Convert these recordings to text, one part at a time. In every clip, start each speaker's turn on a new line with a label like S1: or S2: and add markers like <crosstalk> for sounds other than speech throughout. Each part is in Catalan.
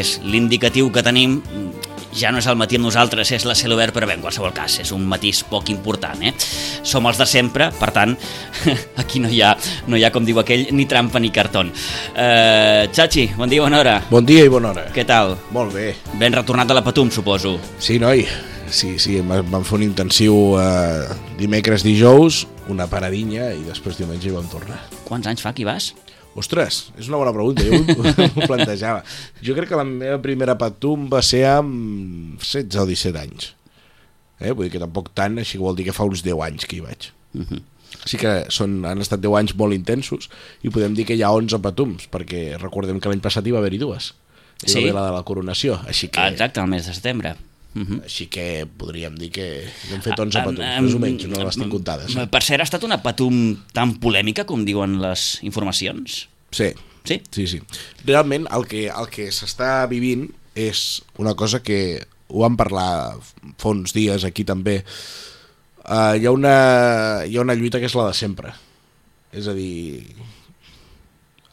S1: Que és l'indicatiu que tenim, ja no és el matí amb nosaltres, és la cel obert, però bé, en qualsevol cas, és un matís poc important, eh? Som els de sempre, per tant, <laughs> aquí no hi ha, no hi ha com diu aquell, ni trampa ni cartón. Uh, Chachi, bon dia, bona hora.
S2: Bon dia i bona hora.
S1: Què tal?
S2: Molt bé.
S1: Ben retornat de la Patum, suposo.
S2: Sí, noi? Sí, sí, vam fer un intensiu eh, dimecres, dijous, una paradinha i després diumenge hi vam tornar.
S1: Quants anys fa que hi vas?
S2: Ostres, és una bona pregunta, jo <laughs> m'ho plantejava. Jo crec que la meva primera patum va ser amb 16 o 17 anys. Eh? Vull dir que tampoc tant, així que vol dir que fa uns 10 anys que hi vaig.
S1: Uh -huh.
S2: Sí que són, han estat 10 anys molt intensos i podem dir que hi ha 11 patums, perquè recordem que l'any passat hi va haver-hi dues. Hi
S1: Sí.
S2: va haver la de la coronació, així que...
S1: Exacte, al mes de setembre. -huh.
S2: Així que podríem dir que hem fet 11
S1: Ah,
S2: patums,
S1: em-
S2: més o menys, no les tinc comptades.
S1: Per cert, ha estat una Patum tan polèmica com diuen les informacions?
S2: Sí,
S1: Sí?
S2: sí, sí. Realment el que, el que s'està vivint és una cosa que ho vam parlar fa uns dies aquí també. Uh, hi, ha una, hi ha una lluita que és la de sempre. És a dir,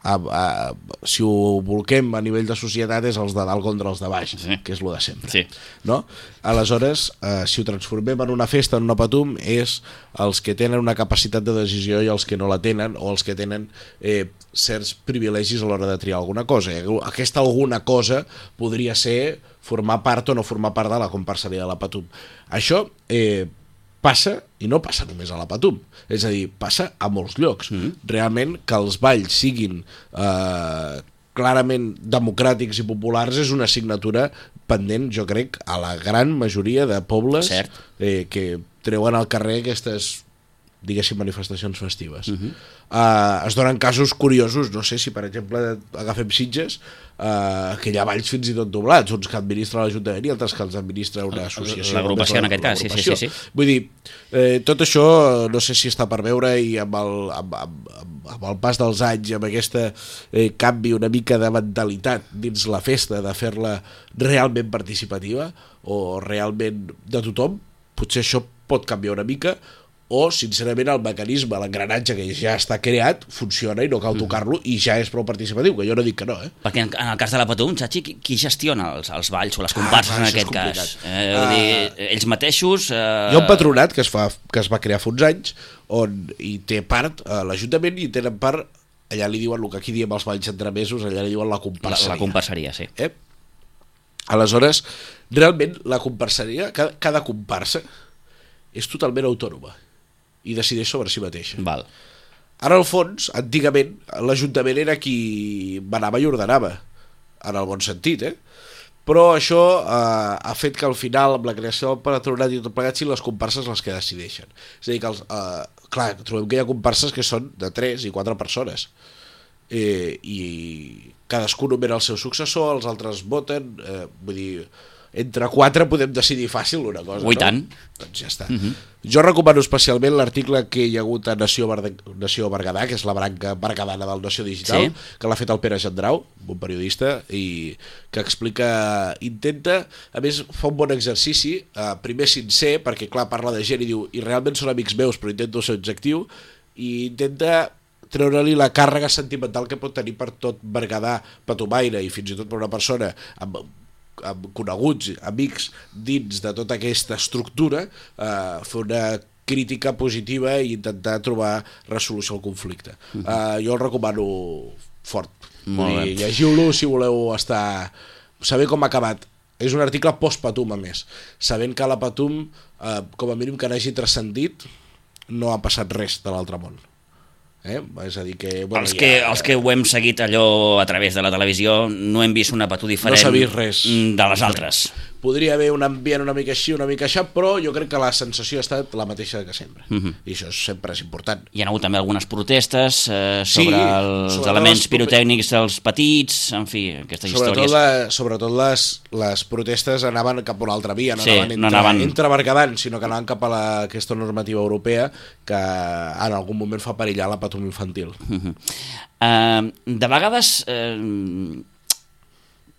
S2: a, a, si ho volquem a nivell de societat és els de dalt contra els de baix,
S1: Sí.
S2: que és lo de sempre.
S1: Sí.
S2: no? Aleshores, eh, si ho transformem en una festa, en una patum, és els que tenen una capacitat de decisió i els que no la tenen, o els que tenen eh, certs privilegis a l'hora de triar alguna cosa. I Aquesta alguna cosa podria ser formar part o no formar part de la comparseria de la patum. Això eh, passa, i no passa només a la Patum, és a dir, passa a molts llocs. Mm. Realment, que els balls siguin eh, clarament democràtics i populars és una assignatura pendent, jo crec, a la gran majoria de pobles
S1: Cert.
S2: eh, que treuen al carrer aquestes diguéssim, manifestacions festives. Uh. -huh. uh, es donen casos curiosos, no sé si, per exemple, agafem Sitges, uh, que hi ha balls fins i tot doblats, uns que administra l'Ajuntament i altres que els administra una associació.
S1: L'agrupació, en aquest cas, sí, sí, sí, sí.
S2: Vull dir, eh, tot això no sé si està per veure i amb el, amb, amb, amb, amb el pas dels anys, amb aquesta eh, canvi una mica de mentalitat dins la festa, de fer-la realment participativa o realment de tothom, potser això pot canviar una mica o, sincerament, el mecanisme, l'engranatge que ja està creat, funciona i no cal tocar-lo i ja és prou participatiu, que jo no dic que no, eh?
S1: Perquè en, en el cas de la Patum, Chachi, qui, qui gestiona els, els balls o les comparses
S2: clar,
S1: en
S2: Ah, és
S1: aquest cas? Eh, vull dir, ells mateixos... Eh...
S2: Hi ha un patronat que es, fa, que es va crear fa uns anys on hi té part a l'Ajuntament i tenen part, allà li diuen el que aquí diem els balls entremesos, allà li diuen la
S1: La,
S2: comparseria.
S1: la comparseria, sí.
S2: eh? Aleshores, realment, la comparseria, cada, cada comparsa és totalment autònoma i decideix sobre si mateixa.
S1: Val.
S2: Ara, al fons, antigament, l'Ajuntament era qui manava i ordenava, en el bon sentit, eh? Però això eh, ha fet que al final, amb la creació del patronat i tot plegat, siguin les comparses les que decideixen. És a dir, que els, eh, clar, trobem que hi ha comparses que són de 3 i 4 persones. Eh, I cadascú nomena el seu successor, els altres voten, eh, vull dir, entre quatre podem decidir fàcil una cosa,
S1: Ui,
S2: no?
S1: tant.
S2: Doncs ja està. Uh -huh. Jo recomano especialment l'article que hi ha hagut a Nació, Ber Nació Berguedà, que és la branca berguedana del Nació Digital,
S1: Sí.
S2: que l'ha fet el Pere Gendrau, un periodista, i que explica, intenta, a més fa un bon exercici, eh, primer sincer, perquè clar, parla de gent i diu, i realment són amics meus, però intento ser objectiu, i intenta treure-li la càrrega sentimental que pot tenir per tot Berguedà, Patumaire i fins i tot per una persona amb amb coneguts, amics dins de tota aquesta estructura eh, fer una crítica positiva i intentar trobar resolució al conflicte. Uh -huh. eh, jo el recomano fort. Llegiu-lo si voleu estar... saber com ha acabat. És un article post-Patum, a més. Sabent que la Patum, eh, com a mínim que n'hagi transcendit, no ha passat res de l'altre món. Eh? És a dir que... Bueno,
S1: els, que, els que ho hem seguit allò a través de la televisió no hem vist una patú diferent
S2: s'ha vist res.
S1: de les altres.
S2: Podria haver un ambient una mica així, una mica així, però jo crec que la sensació ha estat la mateixa que sempre.
S1: Mhm.
S2: I això sempre és important.
S1: Hi ha hagut també algunes protestes eh,
S2: Sí,
S1: sobre els
S2: sobretot
S1: elements
S2: les
S1: pirotècnics dels petits, en fi, aquestes
S2: Sobretot,
S1: històries.
S2: la, sobretot les, les protestes anaven cap a una altra via, no
S1: Sí,
S2: anaven,
S1: no
S2: entre,
S1: anaven-
S2: entre Berguedans, sinó que anaven cap a la, aquesta normativa europea que en algun moment fa perillar la patum infantil.
S1: Mhm. Eh, de vegades eh,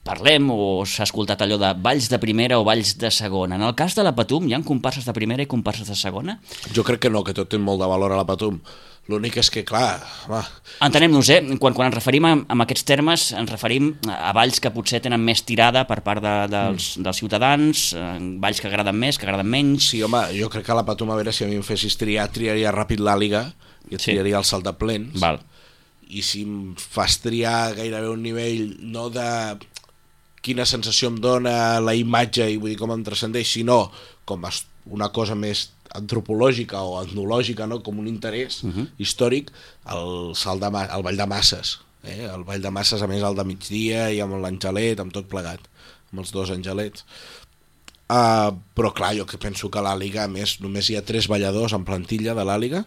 S1: parlem o s'ha escoltat allò de balls de primera o balls de segona. En el cas de la Patum hi ha comparses de primera i comparses de segona?
S2: Jo crec que no, que tot té molt de valor a la patum. L'únic és que, clar, va,
S1: Entenem-nos, eh? Quan, quan ens referim a, a aquests termes, ens referim a balls que potser tenen més tirada per part de, dels,
S2: Mm.
S1: dels ciutadans, eh, balls que agraden més, que agraden menys...
S2: sí, home, jo crec que a la patum, a veure, si a mi em fessis triar, triaria ràpid l'àliga et
S1: Sí.
S2: triaria el salt de plens.
S1: Val.
S2: i si em fas triar gairebé un nivell no de quina sensació em dona la imatge i vull dir com em transcendeix, sinó com una cosa més antropològica o etnològica, no? com un interès uh -huh. històric, el, salt de, el Ball de Masses. Eh? El Ball de Masses, a més, el de migdia i amb l'Angelet, amb tot plegat, amb els dos angelets. Uh, però clar, jo que penso que l'Àliga, a més, només hi ha tres balladors en plantilla de l'Àliga,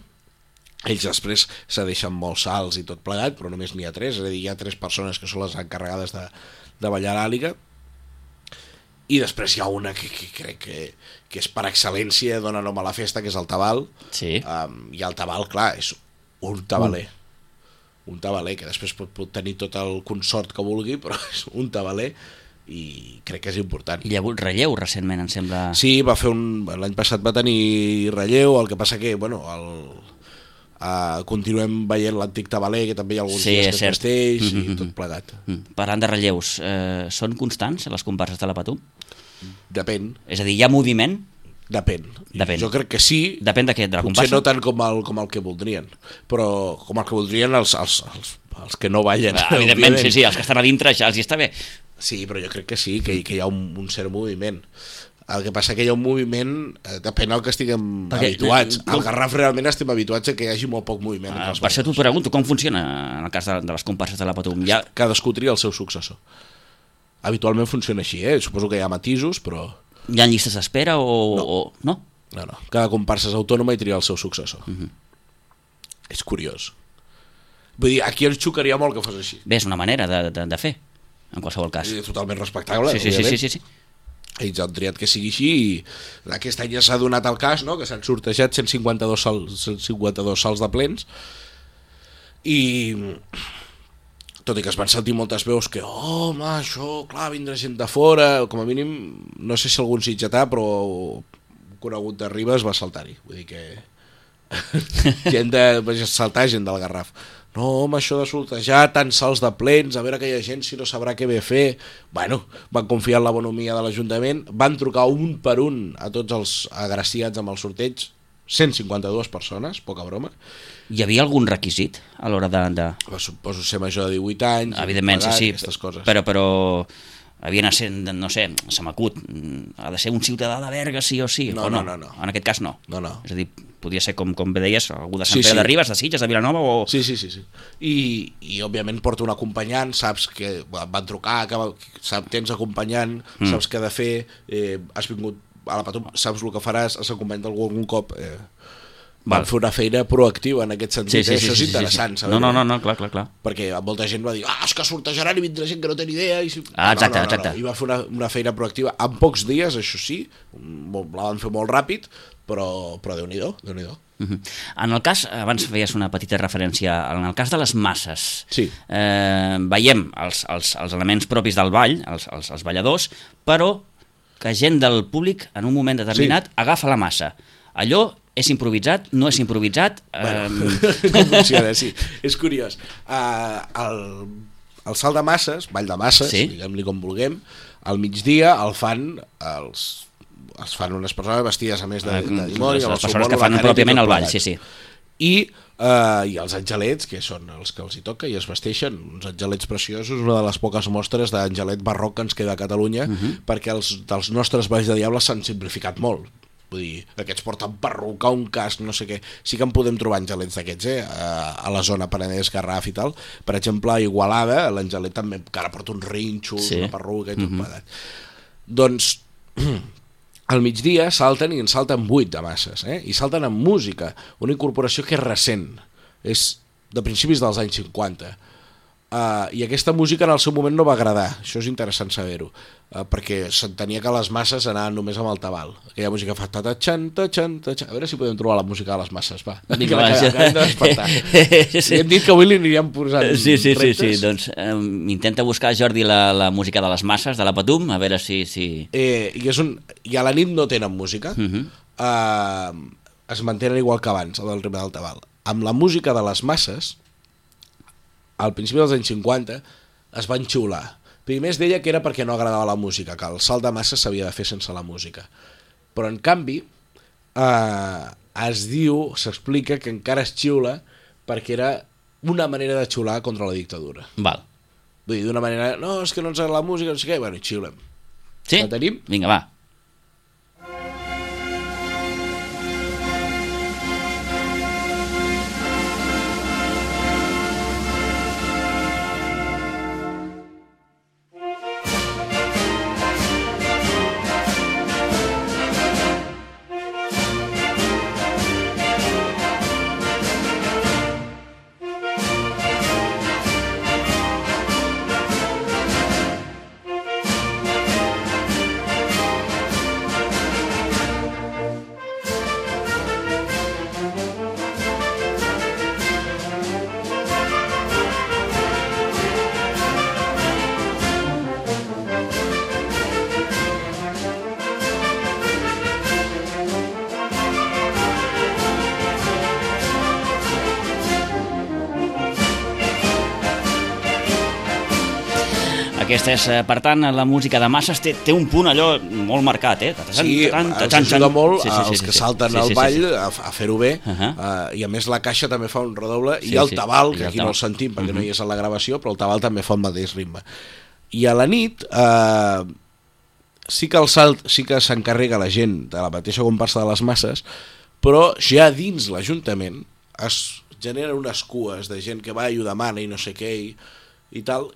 S2: ells després se deixen molts salts i tot plegat, però només n'hi ha tres, és a dir, hi ha tres persones que són les encarregades de, de ballar l'àliga, i després hi ha una que, que crec que, que és per excel·lència, dona nom a la festa, que és el tabal,
S1: Sí.
S2: um, i el tabal, clar, és un tabaler, un tabaler, que després pot, pot tenir tot el consort que vulgui, però <laughs> és un tabaler, i crec que és important.
S1: Hi ha hagut relleu recentment, em sembla.
S2: Sí, va fer un... L'any passat va tenir relleu, el que passa que, bueno, el, uh, continuem veient l'antic tabaler, que també hi ha alguns
S1: Sí,
S2: dies que
S1: cert.
S2: es vesteix
S1: Mhm,
S2: i
S1: mhm.
S2: tot plegat.
S1: Mm. Parlant de relleus, eh, són constants les comparses de la Patum?
S2: Depèn,
S1: És a dir, hi ha moviment?
S2: depèn.
S1: Depèn.
S2: Jo crec que sí,
S1: Depèn de què? De la
S2: potser
S1: comparsa?
S2: no tant com el, com el que voldrien, però com el que voldrien els, els, els, els que no ballen.
S1: Ah, evidentment, sí, sí, els que estan a dintre ja els hi està bé.
S2: Sí, però jo crec que sí, que, que hi ha un, un cert moviment. El que passa que hi ha un moviment, eh, depèn del que estiguem
S1: Perquè,
S2: habituats.
S1: com-
S2: Al Garraf realment estem habituats a que hi hagi molt poc moviment.
S1: Ah, per això t'ho pregunto, com funciona en el cas de, de les comparses de la Patum? Ja,
S2: Cadascú tria el seu successor. Habitualment funciona així, eh? Suposo que hi ha matisos, però...
S1: hi ha llistes d'espera o
S2: No.
S1: o no?
S2: No, no. Cada comparsa és autònoma i tria el seu successor.
S1: Mhm.
S2: És curiós. Vull dir, aquí ens xocaria molt que fos així.
S1: Bé, és una manera de, de, de fer, en qualsevol cas.
S2: Totalment respectable,
S1: Sí, sí, sí, sí, sí, sí.
S2: Ells han triat que sigui així i aquest any ja s'ha donat el cas no? que s'han sortejat 152 salts, 152 salts de plens. I tot i que es van sentir moltes veus que oh, home, això, clar, vindrà gent de fora com a mínim, no sé si algun sitgetà però conegut de Ribes va saltar-hi. Vull dir que <laughs> gent de, vaig saltar gent del Garraf no, home, això de sortejar tants salts de plens, a veure aquella gent si no sabrà què ve a fer. Bueno, van confiar en la bonomia de l'Ajuntament, van trucar un per un a tots els agraciats amb el sorteig, 152 persones, poca broma.
S1: Hi havia algun requisit a l'hora de... de...
S2: Suposo ser major de 18 anys,
S1: Evidentment,
S2: pagar,
S1: sí, sí,
S2: coses.
S1: però, però havia de ser, no sé, se m'acut, mm, ha de ser un ciutadà de Berga sí o sí,
S2: No,
S1: o no?
S2: no, no, no.
S1: En aquest cas no.
S2: No, no.
S1: És a dir, podia ser, com, com bé deies, algú de Sant
S2: Sí,
S1: Pere
S2: sí.
S1: de Ribes, de Sitges, de Vilanova o...
S2: Sí, sí, sí. sí. I, I, òbviament, porta un acompanyant, saps que van trucar, que sap, tens acompanyant, mm. saps què ha de fer, eh, has vingut a la patum, saps el que faràs, has acompanyat algú algun cop... Eh, van fer una feina proactiva en aquest sentit, eh? això és interessant,
S1: sí.
S2: saber
S1: No, no, no, no, clar, clar, clar.
S2: perquè molta gent va dir, ah, és que sortejaran i vindrà gent que no té ni idea. I si...
S1: Ah, exacte,
S2: no, no, no,
S1: exacte.
S2: No. I va fer una, una feina proactiva en pocs dies, això sí, la van fer molt ràpid, però, però Déu-n'hi-do, déu nhi déu
S1: Mhm. En el cas, abans feies una petita referència, en el cas de les masses,
S2: Sí.
S1: eh, veiem els, els, els elements propis del ball, els, els, els balladors, però que gent del públic en un moment determinat sí. agafa la massa. Allò és improvisat, no és improvisat...
S2: Bueno,
S1: Eh, <laughs>
S2: com funciona, sí. És curiós. Uh, el, el salt de masses, ball de masses,
S1: Sí.
S2: diguem-li com vulguem, al migdia el fan els, els fan unes persones vestides a més de, de dimoni,
S1: les, les persones que fan pròpiament el ball, sí, sí.
S2: i, uh, i els angelets, que són els que els hi toca i es vesteixen, uns angelets preciosos, una de les poques mostres d'angelet barroc que ens queda a Catalunya,
S1: Mhm.
S2: uh -huh. perquè els dels nostres balls de diable s'han simplificat molt. Vull dir, aquests porten perruca, un casc, no sé què. Sí que en podem trobar angelets d'aquests, eh? A, a la zona Penedès, Garraf i tal. Per exemple, a Igualada, l'angelet també encara porta un rinxo,
S1: Sí.
S2: sí. una perruca i tot mm -hmm. plegat. Doncs <clears throat> al migdia salten i en salten vuit de masses, eh? i salten amb música, una incorporació que és recent, és de principis dels anys 50. Uh, I aquesta música en el seu moment no va agradar, això és interessant saber-ho, uh, perquè s'entenia que les masses anaven només amb el tabal. Aquella música fa ta ta xan ta xan ta xan. A veure si podem trobar la música de les masses, va.
S1: Vinga,
S2: que
S1: va,
S2: la-
S1: sí.
S2: que acabem de despertar. <laughs>
S1: Sí.
S2: I hem dit que avui li aniríem posant
S1: Sí, sí, sí, sí, doncs eh, intenta buscar, Jordi, la, la música de les masses, de la Patum, a veure si... si...
S2: eh, i, és un, i a la nit no tenen música uh. -huh. eh, es mantenen igual que abans el del ritme del tabal amb la música de les masses al principi dels anys 50 es van xiular primer es deia que era perquè no agradava la música que el salt de masses s'havia de fer sense la música però en canvi eh, es diu, s'explica que encara es xiula perquè era una manera de xiular contra la dictadura
S1: Val.
S2: vull dir, d'una manera, no, és que no ens agrada la música no sé què, bueno, xiulem
S1: Sí?
S2: La tenim?
S1: Vinga, va. És, eh, per tant, la música de masses té, té un punt allò molt marcat, eh? Tatan,
S2: Sí,
S1: tatan,
S2: ens
S1: tatan,
S2: ajuda
S1: tatan.
S2: molt
S1: Sí,
S2: sí,
S1: sí,
S2: sí, els
S1: sí,
S2: que
S1: sí.
S2: salten
S1: Sí,
S2: al
S1: sí, sí,
S2: ball
S1: sí.
S2: a, a fer-ho bé
S1: Uh -huh.
S2: uh, i a més la caixa també fa un redoble
S1: Sí,
S2: i el
S1: sí.
S2: tabal, que aquí no el sentim perquè
S1: Uh
S2: no
S1: -huh.
S2: hi és a la gravació però el tabal també fa el mateix ritme i a la nit uh, sí que el salt sí que s'encarrega la gent de la mateixa comparsa de les masses però ja dins l'Ajuntament es generen unes cues de gent que va i ho demana i no sé què i, i tal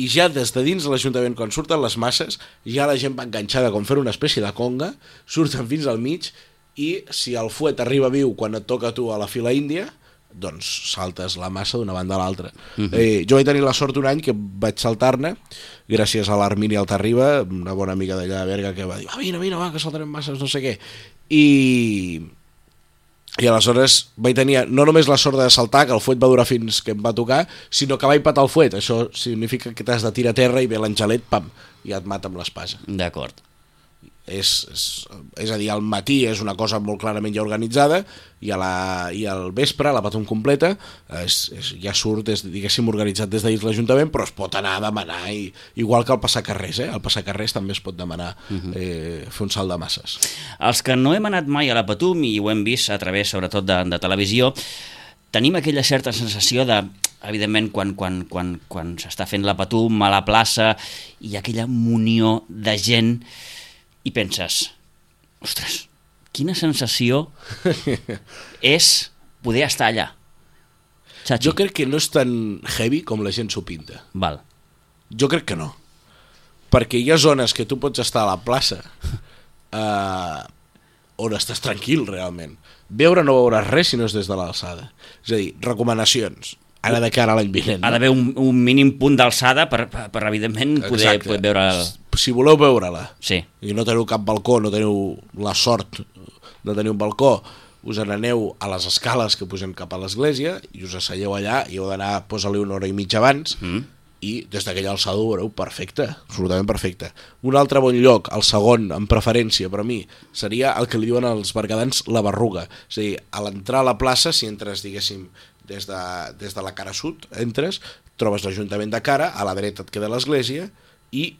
S2: i ja des de dins de l'Ajuntament quan surten les masses ja la gent va enganxada com fer una espècie de conga surten fins al mig i si el fuet arriba viu quan et toca tu a la fila índia doncs saltes la massa d'una banda a l'altra. Uh -huh. eh, jo vaig tenir la sort un any que vaig saltar-ne gràcies a l'Armini Altarriba, una bona amiga d'allà de Berga que va dir, va, vine, vine, va, que saltarem masses, no sé què. I, i aleshores vaig tenir no només la sort de saltar, que el fuet va durar fins que em va tocar, sinó que vaig patar el fuet. Això significa que t'has de tirar a terra i ve l'angelet, pam, i et mata amb l'espasa.
S1: D'acord.
S2: És, és, és a dir, al matí és una cosa molt clarament ja organitzada i, a la, i al vespre, la patum completa, és, és, ja surt, des, diguéssim, organitzat des de l'Ajuntament, però es pot anar a demanar, i, igual que el passacarrers, eh? El passacarrers també es pot demanar eh, fer un salt de masses.
S1: Els que no hem anat mai a la Patum, i ho hem vist a través, sobretot, de, de televisió, tenim aquella certa sensació de, evidentment, quan, quan, quan, quan s'està fent la Patum a la plaça i aquella munió de gent i penses, ostres, quina sensació <laughs> és poder estar allà. Chachi.
S2: Jo crec que no és tan heavy com la gent s'ho pinta.
S1: Val.
S2: Jo crec que no. Perquè hi ha zones que tu pots estar a la plaça <laughs> eh, on estàs tranquil, realment. Veure no veuràs res si no és des de l'alçada. És a dir, recomanacions. Ara de cara a l'any vinent.
S1: Ha d'haver un, un mínim punt d'alçada per, per, per, evidentment, poder,
S2: Exacte.
S1: poder veure... El...
S2: Si voleu veure-la
S1: Sí,
S2: i no teniu cap balcó, no teniu la sort de tenir un balcó, us n'aneu a les escales que pugen cap a l'església i us asseieu allà i heu d'anar, posa-li una hora i mitja abans
S1: Mm.
S2: i des d'aquella alçada ho veureu perfecte, absolutament perfecte. Un altre bon lloc, el segon, en preferència per a mi, seria el que li diuen als bergadans la berruga. És a dir, a l'entrar a la plaça, si entres, diguéssim, des de, des de la cara sud, entres, trobes l'Ajuntament de cara, a la dreta et queda l'església, i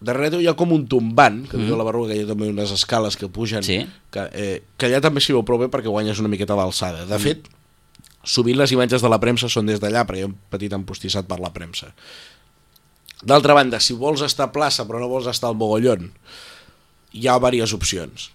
S2: darrere teu hi ha com un tombant, que mm. diu la berruga, que hi ha també unes escales que pugen,
S1: Sí.
S2: que, eh, que allà també s'hi veu prou bé perquè guanyes una miqueta d'alçada. De fet, sovint les imatges de la premsa són des d'allà, perquè hi ha un petit empostissat per la premsa. D'altra banda, si vols estar a plaça però no vols estar al mogollon, hi ha diverses opcions.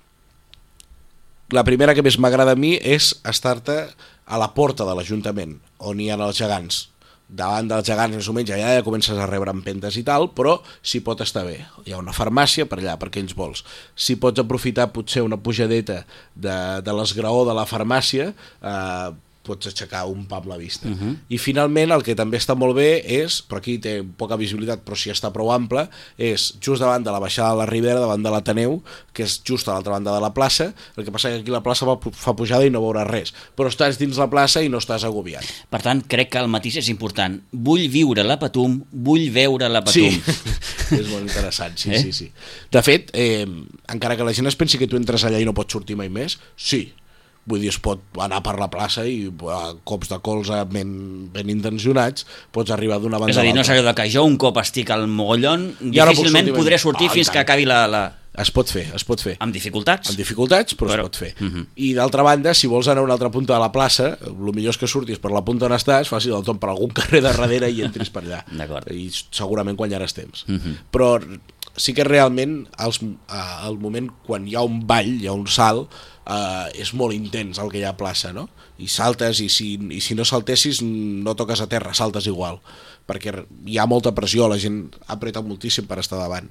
S2: la primera que més m'agrada a mi és estar-te a la porta de l'Ajuntament, on hi ha els gegants. Davant dels gegants més o menys allà ja comences a rebre empentes i tal, però s'hi pot estar bé. Hi ha una farmàcia per allà, per aquells vols. Si pots aprofitar potser una pujadeta de, de l'esgraó de la farmàcia, eh, pots aixecar un pam la vista. Uh -huh. I finalment el que també està molt bé és, però aquí té poca visibilitat però sí està prou ample, és just davant de la baixada de la Ribera, davant de l'Ateneu, que és just a l'altra banda de la plaça, el que passa que aquí la plaça fa, fa pujada i no veuràs res, però estàs dins la plaça i no estàs agobiat.
S1: Per tant, crec que el matís és important. Vull viure la Patum, vull veure la Patum.
S2: Sí, <laughs> és molt interessant, sí,
S1: Eh?
S2: sí, sí. De fet, eh, encara que la gent es pensi que tu entres allà i no pots sortir mai més, sí, vull dir, es pot anar per la plaça i a cops de colze ben, ben intencionats pots arribar d'una banda
S1: És a dir, no és
S2: l'altra.
S1: allò que jo un cop estic al mogollon,
S2: no
S1: difícilment
S2: sortir
S1: podré sortir
S2: Ah,
S1: fins que acabi la... la...
S2: Es pot fer, es pot fer.
S1: amb dificultats.
S2: amb dificultats, però,
S1: Però-
S2: es pot fer.
S1: Mhm. Uh -huh.
S2: I d'altra banda, si vols anar a una altra punta de la plaça, el millor és que surtis per la punta on estàs, facis el tomb per algun <laughs> carrer de darrere i entris per allà.
S1: D'acord.
S2: I segurament guanyaràs temps.
S1: Uh -huh.
S2: Però sí que realment els, eh, el moment quan hi ha un ball, hi ha un salt, eh, és molt intens el que hi ha a plaça, no? I saltes, i si, i si no saltessis no toques a terra, saltes igual, perquè hi ha molta pressió, la gent apreta moltíssim per estar davant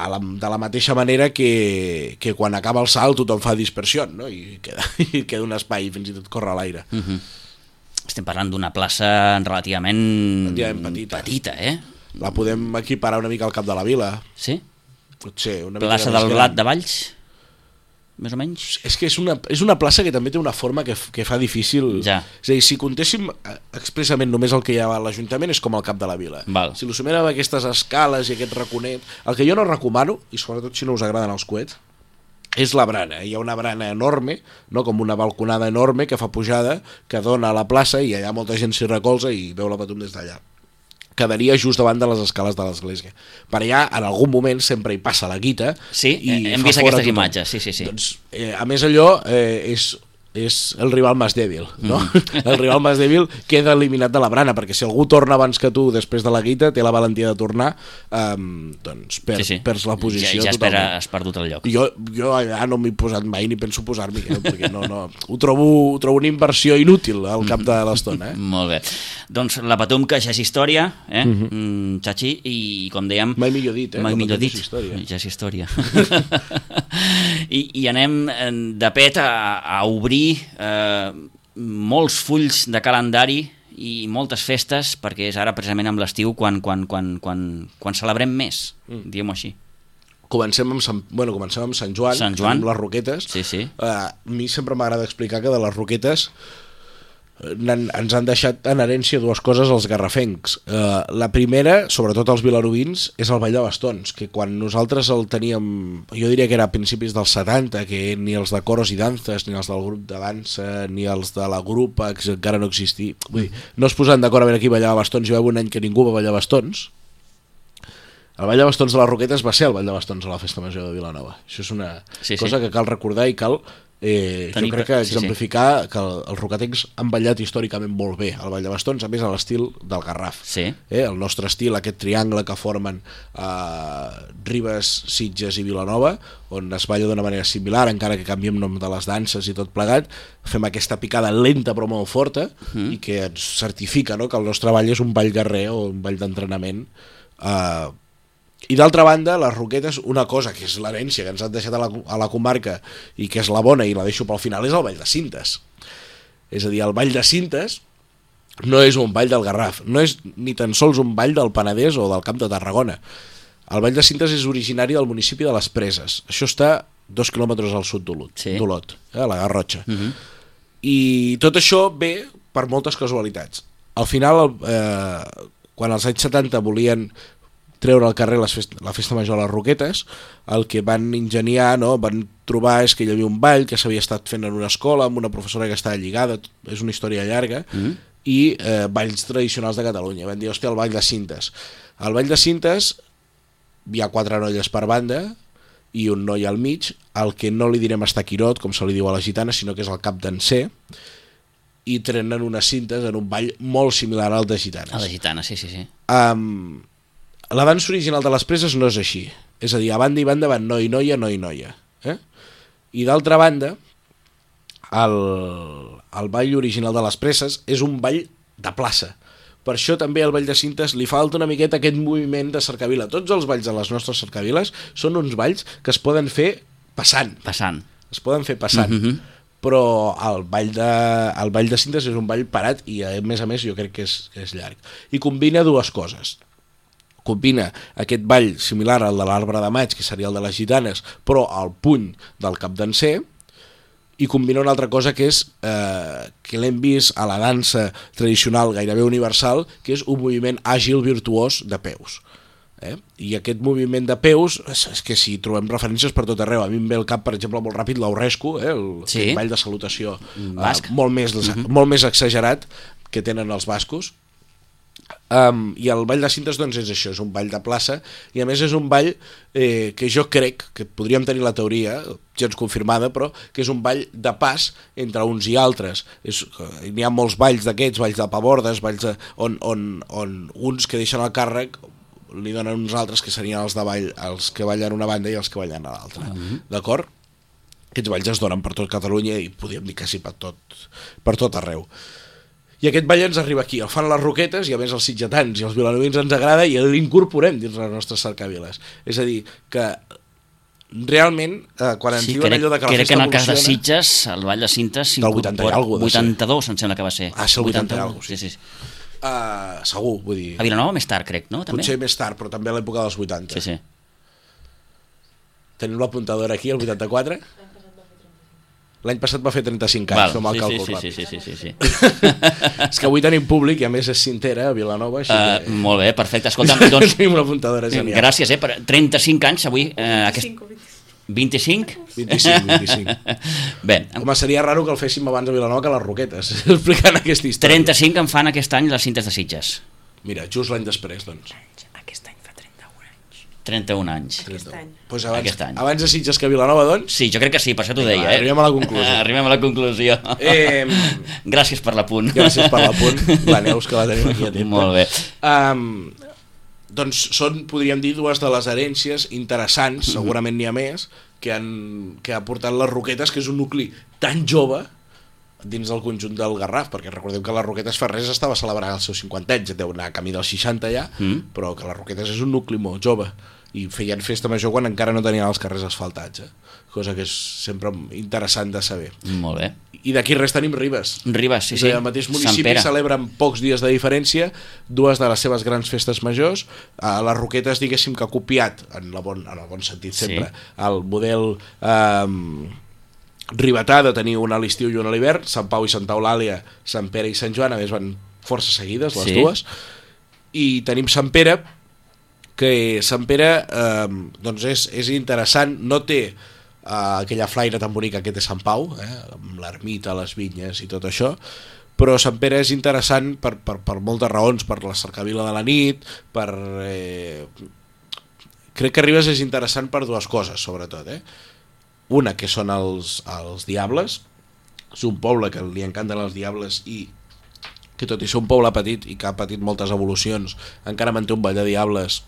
S2: a la, de la mateixa manera que, que quan acaba el salt tothom fa dispersió no? I, queda, <laughs> i queda un espai i fins i tot corre l'aire
S1: Uh -huh. Estem parlant d'una plaça relativament...
S2: Relativament petita.
S1: petita, eh?
S2: La podem equiparar una mica al cap de la vila
S1: Sí?
S2: potser una mica
S1: Plaça
S2: més
S1: del. Blat de Valls? Més o menys?
S2: és que és una, és una plaça que també té una forma que, que fa difícil
S1: Ja.
S2: és a dir, si contéssim eh, expressament només el que hi ha a l'Ajuntament és com el cap de la vila
S1: Val.
S2: si lo sumem amb aquestes escales i aquest raconet el que jo no recomano, i sobretot si no us agraden els coets és la brana, hi ha una brana enorme, no com una balconada enorme que fa pujada, que dona a la plaça i allà molta gent s'hi recolza i veu la patum des d'allà quedaria just davant de les escales de l'església. Per allà, en algun moment, sempre hi passa la guita.
S1: Sí,
S2: i
S1: hem vist aquestes
S2: tothom.
S1: imatges, sí, sí, sí.
S2: Doncs, eh, a més, allò eh, és és el rival més dèbil, no?
S1: Mm. <laughs>
S2: El rival més dèbil queda eliminat de la brana, perquè si algú torna abans que tu després de la guita, té la valentia de tornar, um, doncs per,
S1: sí, sí.
S2: perds la posició
S1: Ja, ja
S2: totalment.
S1: espera, has perdut el lloc.
S2: Jo, jo allà no m'he posat mai ni penso posar-m'hi, eh? perquè no, no, ho, trobo, ho trobo una inversió inútil al cap de l'estona. Eh? <laughs>
S1: Molt bé. Doncs la Patum que ja és història, eh? Mm -hmm. Xachi, i com dèiem...
S2: Mai millor dit, eh?
S1: Mai millor dit.
S2: és història.
S1: Ja és història. <laughs> I, I anem eh, de pet a, a obrir eh, molts fulls de calendari i moltes festes, perquè és ara precisament amb l'estiu quan, quan, quan, quan, quan celebrem més, mm. diguem-ho així.
S2: Comencem amb Sant, bueno, comencem amb Sant Joan,
S1: Sant Joan.
S2: amb les roquetes.
S1: Sí, sí.
S2: Uh, a mi sempre m'agrada explicar que de les roquetes eh, n'han- ens han deixat en herència dues coses els garrafencs. Uh, la primera, sobretot els vilarovins, és el Ball de Bastons, que quan nosaltres el teníem, jo diria que era a principis dels 70, que ni els de coros i danses, ni els del grup de dansa, ni els de la grupa, que encara no existia, vull dir, no es posaven d'acord a veure qui ballava bastons, va haver un any que ningú va ballar bastons, el Ball de Bastons de les Roquetes va ser el Ball de Bastons a la Festa Major de Vilanova. Això és una
S1: Sí, sí.
S2: cosa que cal recordar i cal eh, jo crec que
S1: sí, sí.
S2: exemplificar que el- els roquetencs han ballat històricament molt bé el Ball de Bastons, a més a l'estil del Garraf.
S1: Sí.
S2: Eh, el nostre estil, aquest triangle que formen eh, Ribes, Sitges i Vilanova, on es balla d'una manera similar, encara que canviem nom de les danses i tot plegat, fem aquesta picada lenta però molt forta
S1: Mhm.
S2: i que ens certifica no, que el nostre ball és un ball guerrer o un ball d'entrenament eh, i d'altra banda, les roquetes, una cosa que és l'herència que ens han deixat a la, a la comarca i que és la bona i la deixo pel final, és el ball de cintes. És a dir, el ball de cintes no és un ball del Garraf, no és ni tan sols un ball del Penedès o del Camp de Tarragona. El ball de cintes és originari del municipi de les Preses. Això està dos quilòmetres al sud d'Olot,
S1: Sí.
S2: d'Olot, eh, a la Garrotxa.
S1: Uh -huh.
S2: I tot això ve per moltes casualitats. Al final, eh, quan als anys 70 volien treure al carrer les fest la festa major a les Roquetes, el que van ingeniar, no, van trobar és que hi havia un ball que s'havia estat fent en una escola amb una professora que estava lligada, és una història llarga, mm -hmm. i eh, balls tradicionals de Catalunya. Van dir, hòstia, el ball de cintes. El ball de cintes hi ha quatre noies per banda i un noi al mig, el que no li direm estaquirot, com se li diu a la gitana, sinó que és el cap d'encer, i trenen unes cintes en un ball molt similar al de gitanes.
S1: A la gitana, sí, sí, sí.
S2: Um, la dansa original de les preses no és així. És a dir, a banda i banda van noi, noia, noi, noia. Eh? I d'altra banda, el, el ball original de les presses és un ball de plaça. Per això també al Ball de Cintes li falta una miqueta aquest moviment de cercavila. Tots els balls de les nostres cercaviles són uns balls que es poden fer passant.
S1: Passant.
S2: Es poden fer passant. Mm. -hmm. Però el ball, de, el ball de cintes és un ball parat i a més a més jo crec que és, que és llarg. I combina dues coses. Combina aquest ball similar al de l'arbre de maig, que seria el de les gitanes, però al puny del cap d'encer, i combina una altra cosa que és eh, que l'hem vist a la dansa tradicional gairebé universal, que és un moviment àgil virtuós de peus. Eh? I aquest moviment de peus, és, és que si trobem referències per tot arreu, a mi em ve al cap, per exemple, molt ràpid l'Aurescu, eh? el,
S1: Sí.
S2: el ball de salutació
S1: Basc.
S2: eh, molt, més, molt més exagerat que tenen els bascos, Um, I el ball de cintes doncs, és això, és un ball de plaça i a més és un ball eh, que jo crec que podríem tenir la teoria gens confirmada, però que és un ball de pas entre uns i altres. N'hi ha molts balls d'aquests balls de pavordes, balls de, on, on, on uns que deixen el càrrec li donen uns altres que serien els de ball els que ballen una banda i els que ballen a l'altra. D'acord? Aquests balls es donen per tot Catalunya i podríem dir quasi per tot, per tot arreu i aquest ball ens arriba aquí, el fan les roquetes i a més els sitgetans i els vilanovins ens agrada i l'incorporem dins les nostres cercaviles. És a dir, que realment, eh, quan ens
S1: Sí,
S2: diuen
S1: crec,
S2: allò de que la
S1: crec que
S2: festa
S1: en el cas de. Sitges, el Ball de Cintes...
S2: Del 80 i ser.
S1: 82, em sembla que va ser.
S2: Ah, sí, el 80 i
S1: 81,
S2: algo, sí.
S1: sí. sí.
S2: Uh, segur, vull dir,
S1: A Vilanova més tard, crec, no? També?
S2: potser més tard, però també a l'època dels 80.
S1: Sí, sí.
S2: Tenim l'apuntadora aquí, el 84? L'any passat va fer 35 anys,
S1: Val,
S2: fem el
S1: sí, sí, sí, sí, sí, sí, sí.
S2: És que avui tenim públic i a més és cintera a Vilanova, així
S1: Uh,
S2: que...
S1: molt bé, perfecte. Escolta'm, doncs, <laughs>
S2: tenim una apuntadora genial.
S1: gràcies, eh, per 35 anys avui. Eh, aquest... 25?
S2: 25, 25.
S1: Bé,
S2: Home, seria raro que el féssim abans a Vilanova que a les Roquetes, <laughs> explicant aquesta història.
S1: 35 en fan aquest any les cintes de Sitges.
S2: Mira, just l'any després, doncs.
S1: Aquest any fa 31 anys. 31 anys.
S3: Aquest any.
S2: Pues abans,
S1: Aquest any.
S2: abans de Sitges que a Vilanova, doncs...
S1: Sí, jo crec que sí, per això t'ho deia. Eh?
S2: arribem a la conclusió. <laughs>
S1: Arribem a la conclusió.
S2: Eh, <laughs>
S1: Gràcies per l'apunt.
S2: gràcies per l'apunt. <laughs> La Neus, que la tenim aquí atenta.
S1: Molt bé.
S2: Um, doncs són, podríem dir, dues de les herències interessants,
S1: Mhm.
S2: segurament n'hi ha més, que han, que ha portat les Roquetes, que és un nucli tan jove dins del conjunt del Garraf, perquè recordeu que les Roquetes Ferrers estava celebrant els seus 50 anys, deu anar a camí dels 60 ja,
S1: Mm.
S2: però que les Roquetes és un nucli molt jove i feien festa major quan encara no tenien els carrers asfaltats, eh? cosa que és sempre interessant de saber.
S1: Molt bé.
S2: I d'aquí res tenim Ribes.
S1: Ribes, sí, sí.
S2: el mateix municipi celebra amb pocs dies de diferència dues de les seves grans festes majors. A les Roquetes, diguéssim que ha copiat, en, la bon, en el bon sentit
S1: Sí.
S2: sempre, el model eh, ribetà de tenir una a l'estiu i una a l'hivern, Sant Pau i Santa Eulàlia, Sant Pere i Sant Joan, a més van força seguides les
S1: Sí.
S2: dues, i tenim Sant Pere, que Sant Pere eh, doncs és, és interessant, no té eh, aquella flaire tan bonica que té Sant Pau, eh, amb l'ermita, les vinyes i tot això, però Sant Pere és interessant per, per, per moltes raons, per la cercavila de la nit, per... Eh, crec que Ribes és interessant per dues coses, sobretot. Eh? Una, que són els, els Diables, és un poble que li encanten els Diables i que tot i ser un poble petit i que ha patit moltes evolucions, encara manté un ball de Diables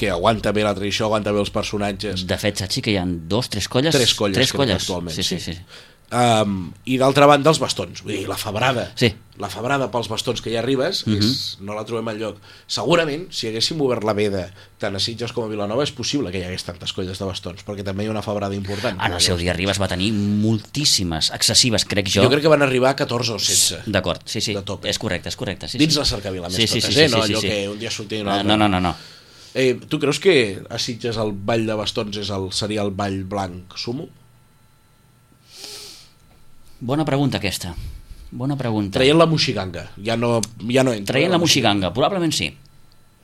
S2: que aguanta bé la tradició, aguanta bé els personatges.
S1: De fet, saps que hi ha dos, tres colles?
S2: Tres colles,
S1: Tres colles.
S2: actualment,
S1: sí, sí,
S2: sí.
S1: sí.
S2: Um, I d'altra banda els bastons, vull dir, la febrada.
S1: Sí.
S2: La febrada pels bastons que hi ha a Ribes
S1: Mhm.
S2: és, no la trobem enlloc. Segurament, si haguéssim obert la veda tant a Sitges com a Vilanova, és possible que hi hagués tantes colles de bastons, perquè també hi ha una febrada important.
S1: En el seu dia Ribes va tenir moltíssimes, excessives, crec jo.
S2: Jo crec que van arribar a 14 o 16.
S1: D'acord, sí, sí.
S2: De top.
S1: És correcte, és correcte. Sí,
S2: Dins
S1: sí.
S2: la cercavila, més
S1: sí, sí,
S2: totes,
S1: sí,
S2: eh?
S1: sí,
S2: no
S1: sí,
S2: allò
S1: sí.
S2: que un dia sortia i un
S1: Ah,
S2: altre.
S1: No, no, no, no.
S2: Eh, tu creus que a Sitges el ball de bastons és el, seria el ball blanc sumo?
S1: Bona pregunta aquesta. Bona pregunta.
S2: Traient la moxiganga, ja no, ja no entra.
S1: Traient la moxiganga, probablement sí.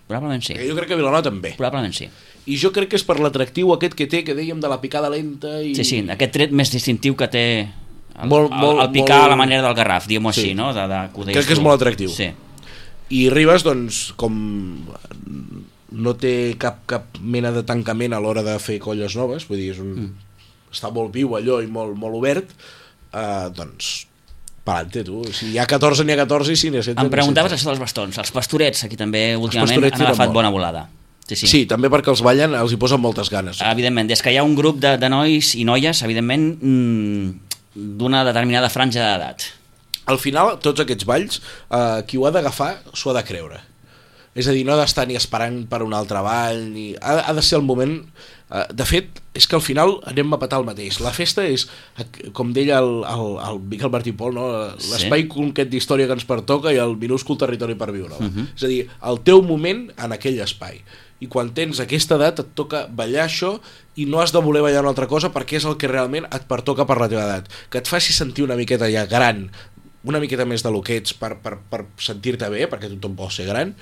S1: Probablement sí.
S2: Eh, Jo crec que Vilanova també.
S1: Probablement sí.
S2: I jo crec que és per l'atractiu aquest que té, que dèiem, de la picada lenta i...
S1: Sí, sí, aquest tret més distintiu que té el,
S2: Molt,
S1: el,
S2: molt,
S1: el picar
S2: molt-
S1: a la manera del Garraf, diguem-ho
S2: Sí.
S1: així, no? De, de, que
S2: Crec que és
S1: tu.
S2: molt atractiu.
S1: Sí.
S2: I Ribes, doncs, com no té cap, cap mena de tancament a l'hora de fer colles noves, vull dir, és un... Mm. està molt viu allò i molt, molt obert, eh, doncs, pelante, tu. Si hi ha 14, n'hi ha 14, i si n'hi ha 16...
S1: Em preguntaves això dels bastons. Els pastorets, aquí també últimament han agafat bona volada. Sí, sí.
S2: sí, també perquè els ballen els hi posen moltes ganes.
S1: Evidentment, des que hi ha un grup de, de nois i noies, evidentment, mm, d'una determinada franja d'edat.
S2: Al final, tots aquests balls, eh, qui ho ha d'agafar s'ho ha de creure. És a dir, no ha d'estar ni esperant per un altre ball, ni... ha, ha de ser el moment... Eh, de fet, és que al final anem a petar el mateix. La festa és, com deia el, el, el Miquel Martí Pol, no? l'espai
S1: Sí.
S2: concret d'història que ens pertoca i el minúscul territori per viure. Uh -huh. És a dir, el teu moment en aquell espai. I quan tens aquesta edat et toca ballar això i no has de voler ballar una altra cosa perquè és el que realment et pertoca per la teva edat. Que et faci sentir una miqueta ja gran, una miqueta més de lo que ets per, per, per sentir-te bé, perquè tothom pot ser gran,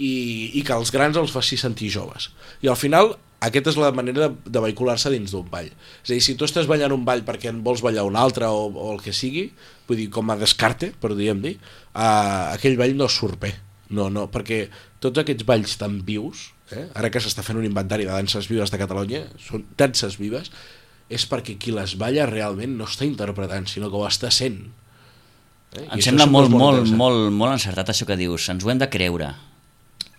S2: i, i que els grans els faci sentir joves. I al final, aquesta és la manera de, de vehicular-se dins d'un ball. És a dir, si tu estàs ballant un ball perquè en vols ballar un altre o, o el que sigui, vull dir, com a descarte, per dir, uh, aquell ball no surt bé. No, no, perquè tots aquests balls tan vius, eh, ara que s'està fent un inventari de danses vives de Catalunya, són danses vives, és perquè qui les balla realment no està interpretant, sinó que ho està sent. Eh? I
S1: Em sembla molt, molt,
S2: interessant.
S1: molt, molt encertat això que dius. Ens ho hem de creure.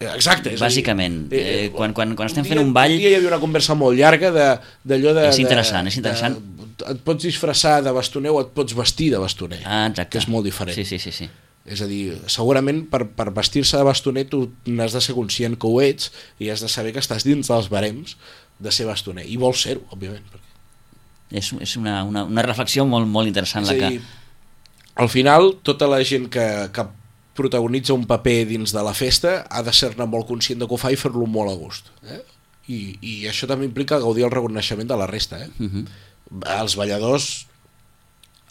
S2: Eh, Exacte. és a dir,
S1: Bàsicament, eh, quan- quan- quan estem
S2: un
S1: fent
S2: dia-
S1: un ball-
S2: Un dia hi havia una conversa molt llarga de- d'allò de,
S1: És
S2: de,
S1: interessant, és interessant.
S2: De, et pots disfressar de bastoner o et pots vestir de bastoner.
S1: Ah, exacte.
S2: Que és molt diferent.
S1: Sí, sí, sí. sí.
S2: És a dir, segurament per, per vestir-se de bastoner tu n'has de ser conscient que ho ets i has de saber que estàs dins dels barems de ser bastoner. I vols ser-ho, òbviament. Perquè...
S1: És, és una, una, una reflexió molt, molt interessant
S2: És
S1: la
S2: a
S1: que...
S2: dir, al final, tota la gent que, que protagonitza un paper dins de la festa ha de ser-ne molt conscient de que ho fa i fer-lo molt a gust. Eh? I, I això també implica gaudir el reconeixement de la resta. Eh?
S1: Uh -huh.
S2: Els balladors,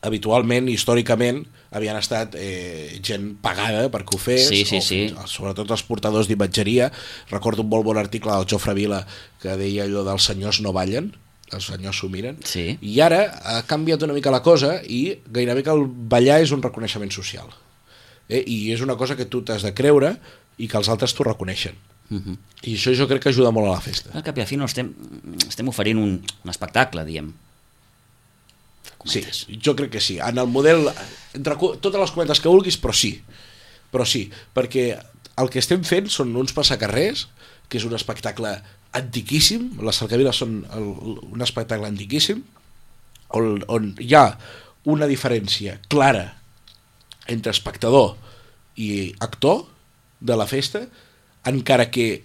S2: habitualment, històricament, havien estat eh, gent pagada perquè ho fes,
S1: Sí, sí,
S2: o,
S1: sí.
S2: sobretot els portadors d'imatgeria. Recordo un molt bon article del Jofre Vila que deia allò dels senyors no ballen, els senyors s'ho miren,
S1: Sí.
S2: i ara ha canviat una mica la cosa i gairebé que el ballar és un reconeixement social. Eh? I és una cosa que tu t'has de creure i que els altres t'ho reconeixen.
S1: Uh -huh.
S2: I això jo crec que ajuda molt a la festa.
S1: Al cap i a fi no estem, estem oferint un, un espectacle, diem.
S2: Sí,
S1: Cometes.
S2: jo crec que sí. En el model, entre totes les cometes que vulguis, però sí. Però sí, perquè el que estem fent són uns passacarrers, que és un espectacle antiquíssim, les cercaviles són el, un espectacle antiquíssim, on, on hi ha una diferència clara entre espectador i actor de la festa, encara que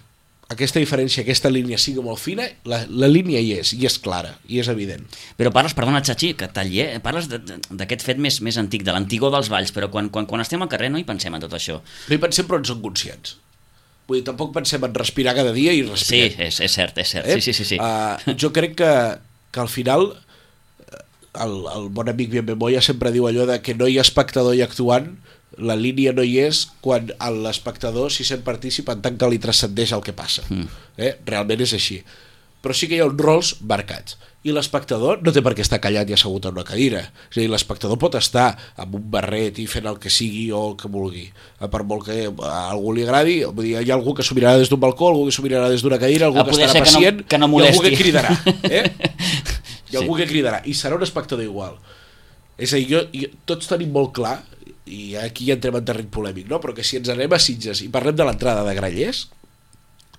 S2: aquesta diferència, aquesta línia sigui molt fina, la, la línia hi és, i és clara, i és evident.
S1: Però parles, perdona, Xachi, que talli, eh? parles d'aquest fet més, més antic, de l'antigor dels balls, però quan, quan, quan estem al carrer no hi pensem en tot això.
S2: No hi pensem, però en som conscients. Vull dir, tampoc pensem en respirar cada dia i
S1: Sí,
S2: respirem.
S1: és, és cert, és cert. Sí, sí, sí. sí.
S2: Uh, jo crec que, que al final eh, el, el bon amic Bien Memoya sempre diu allò de que no hi ha espectador i actuant la línia no hi és quan l'espectador s'hi sent partícip en tant que li transcendeix el que passa
S1: Mm.
S2: eh? realment és així però sí que hi ha uns rols marcats i l'espectador no té per què estar callat i assegut en una cadira és a dir, l'espectador pot estar amb un barret i fent el que sigui o el que vulgui Eh, per molt que a algú li agradi vull dir, hi ha algú que s'ho mirarà des d'un balcó algú que s'ho mirarà des d'una cadira, algú
S1: Ah,
S2: que estarà
S1: ser que no-
S2: pacient
S1: que no
S2: i algú
S1: molesti.
S2: que cridarà eh? <laughs> i algú
S1: Sí.
S2: que cridarà i serà un espectador igual és a dir, jo, jo, tots tenim molt clar i aquí ja entrem en terreny polèmic no? però que si ens anem a Sitges i parlem de l'entrada de Grallers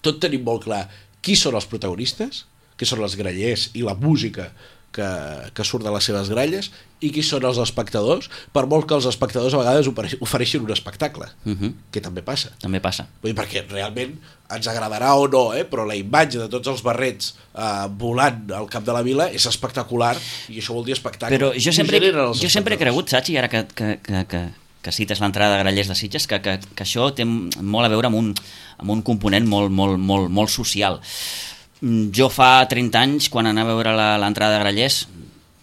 S2: tot tenim molt clar qui són els protagonistes que són els grallers i la música que, que surt de les seves gralles i qui són els espectadors per molt que els espectadors a vegades ofere- ofereixin un espectacle
S1: Uh -huh.
S2: que també passa
S1: També passa.
S2: Vull dir, perquè realment ens agradarà o no, eh? però la imatge de tots els barrets eh, volant al cap de la vila és espectacular i això vol dir espectacle.
S1: Però jo sempre, jo sempre he cregut, Sachi, ara que, que, que, que, que cites l'entrada de Grallers de Sitges, que, que, que això té molt a veure amb un, amb un component molt, molt, molt, molt social. Jo fa 30 anys, quan anava a veure l'entrada de Grallers,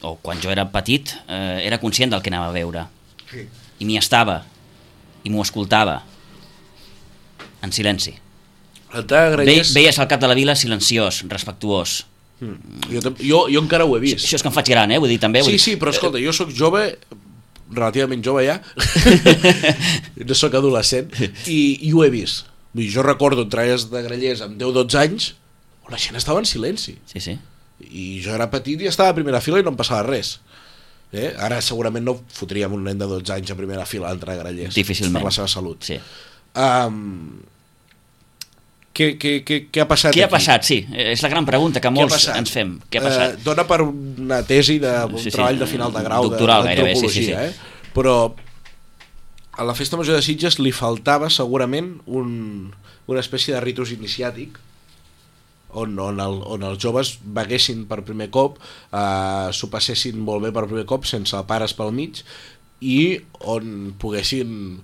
S1: o quan jo era petit, eh, era conscient del que anava a veure.
S2: Sí.
S1: I m'hi estava, i m'ho escoltava, en silenci.
S2: L'entrada de
S1: Ve,
S2: Grallers...
S1: veies al cap de la vila silenciós, respectuós.
S2: Mm. Jo, jo, jo encara ho he vist.
S1: Això és que em faig gran, eh? Vull dir, també... Vull
S2: Sí,
S1: dir,
S2: sí, però escolta, jo sóc jove, relativament jove ja, <laughs> no sóc adolescent, i, i ho he vist. Vull dir, jo recordo entrades de Grallers amb 10-12 anys la gent estava en silenci.
S1: Sí, sí.
S2: i jo era petit i estava a primera fila i no em passava res eh? ara segurament no fotríem un nen de 12 anys a primera fila de Grallers
S1: Difícilment.
S2: per la seva salut
S1: sí.
S2: um, què, què, què, què ha passat
S1: Què ha
S2: aquí?
S1: passat? Sí, és la gran pregunta que molts ens fem. Què ha passat?
S2: Eh, dona per una tesi de un
S1: Sí, sí,
S2: treball de final de grau
S1: doctoral
S2: de-
S1: gairebé, sí, sí, sí.
S2: eh? però a la festa major de Sitges li faltava segurament un, una espècie de ritus iniciàtic on, on, el, on els joves beguessin per primer cop, eh, s'ho passessin molt bé per primer cop, sense pares pel mig, i on poguessin,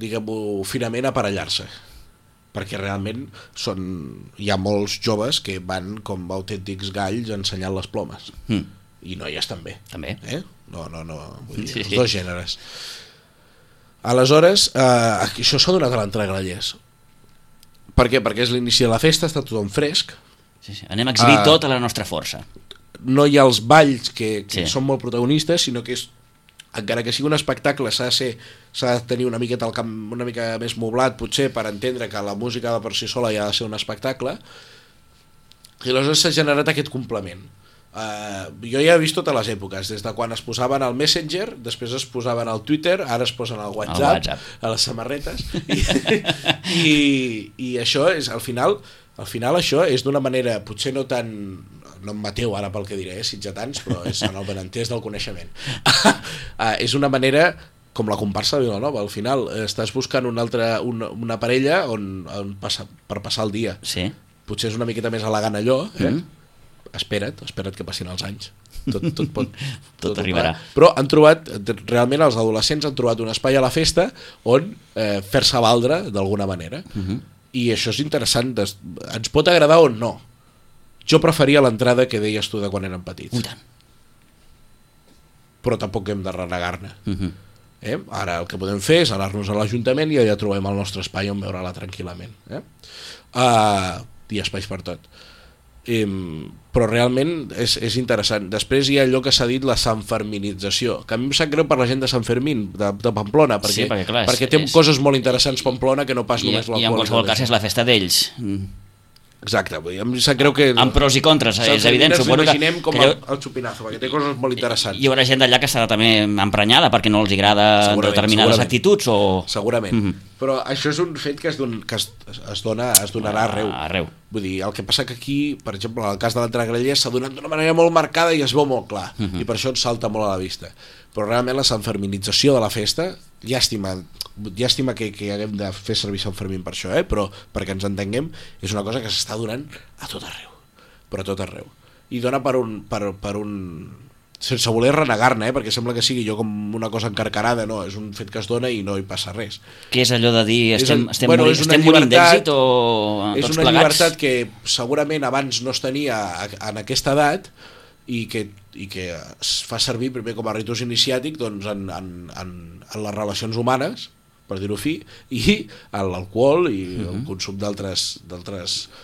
S2: diguem-ho, finament aparellar-se perquè realment són, hi ha molts joves que van com autèntics galls ensenyant les plomes
S1: Mm,
S2: i noies també
S1: també.
S2: eh? no, no, no, vull dir,
S1: Sí,
S2: els
S1: sí.
S2: dos gèneres aleshores eh, això s'ha donat a l'entrega Grallers per què? perquè és l'inici de la festa, està tothom fresc
S1: Sí, sí. Anem a exhibir
S2: Ah.
S1: tota la nostra força.
S2: no hi ha els balls que, que
S1: Sí.
S2: són molt protagonistes, sinó que és encara que sigui un espectacle s'ha de, ser, de tenir una miqueta el camp una mica més moblat potser per entendre que la música de per si sola ja ha de ser un espectacle i aleshores s'ha generat aquest complement uh, jo ja he vist totes les èpoques des de quan es posaven al Messenger després es posaven al Twitter, ara es posen al WhatsApp,
S1: WhatsApp.
S2: a les samarretes i, <laughs> i, i això és al final al final això és d'una manera potser no tan no em mateu ara pel que diré, eh, sitgetans, però és en el benentès del coneixement. uh, <laughs> és una manera com la comparsa de Vilanova, al final eh, estàs buscant una, altra, una, una parella on, on passa, per passar el dia.
S1: Sí.
S2: Potser és una miqueta més elegant allò, eh?
S1: Mhm.
S2: Espera't, espera't que passin els anys. Tot, tot, pot, <laughs>
S1: Tot arribarà.
S2: va. Però han trobat, realment els adolescents han trobat un espai a la festa on eh, fer-se valdre d'alguna manera.
S1: Mhm.
S2: I això és interessant, des, ens pot agradar o no. Jo preferia l'entrada que deies tu de quan érem petits,
S1: Ui, tant.
S2: però tampoc hem de renegar-ne.
S1: Mhm.
S2: Eh? Ara el que podem fer és anar-nos a l'Ajuntament i allà trobem el nostre espai on veure-la tranquil·lament. Eh? Uh, hi ha espais per tot. Um, però realment és, és interessant. Després hi ha allò que s'ha dit la sanferminització, que a mi em sap greu per la gent de Sant Fermín, de, de Pamplona, perquè,
S1: Sí, perquè, clar, és-
S2: perquè té
S1: és-
S2: coses molt interessants Pamplona que no pas
S1: I,
S2: només
S1: I en
S2: l'alcohol.
S1: qualsevol cas és la festa d'ells. Mm.
S2: Exacte, vull dir, em sap greu que...
S1: Amb pros i contres, és evident. Suposo que,
S2: com
S1: que
S2: el, xupinazo, perquè té coses molt interessants.
S1: hi haurà gent d'allà que estarà també emprenyada perquè no els agrada
S2: Segurament,
S1: determinades
S2: segurament.
S1: actituds o...
S2: Segurament.
S1: Mhm.
S2: Però això és un fet que es, don, que es, es, dona, es donarà arreu.
S1: Arreu.
S2: Vull dir, el que passa que aquí, per exemple, en el cas de l'entrega Grallers s'ha donat d'una manera molt marcada i es veu molt clar, uh -huh. i per això ens salta molt a la vista. Però realment la sanferminització de la festa, llàstima, llàstima que, que haguem de fer servir Sant Fermín per això, eh? però perquè ens entenguem, és una cosa que s'està donant a tot arreu, però a tot arreu. I dona per un, per, per un sense voler renegar-ne, eh? perquè sembla que sigui jo com una cosa encarcarada, no, és un fet que es dona i no hi passa res.
S1: Què és allò de dir
S2: És
S1: estem,
S2: el-
S1: estem,
S2: bueno,
S1: morint,
S2: és
S1: estem morint d'èxit o
S2: és
S1: tots
S2: una
S1: plegats?
S2: llibertat que segurament abans no es tenia en aquesta edat i que, i que es fa servir primer com a ritus iniciàtic doncs, en, en, en, en les relacions humanes per dir-ho fi, i l'alcohol i uh -huh. el consum d'altres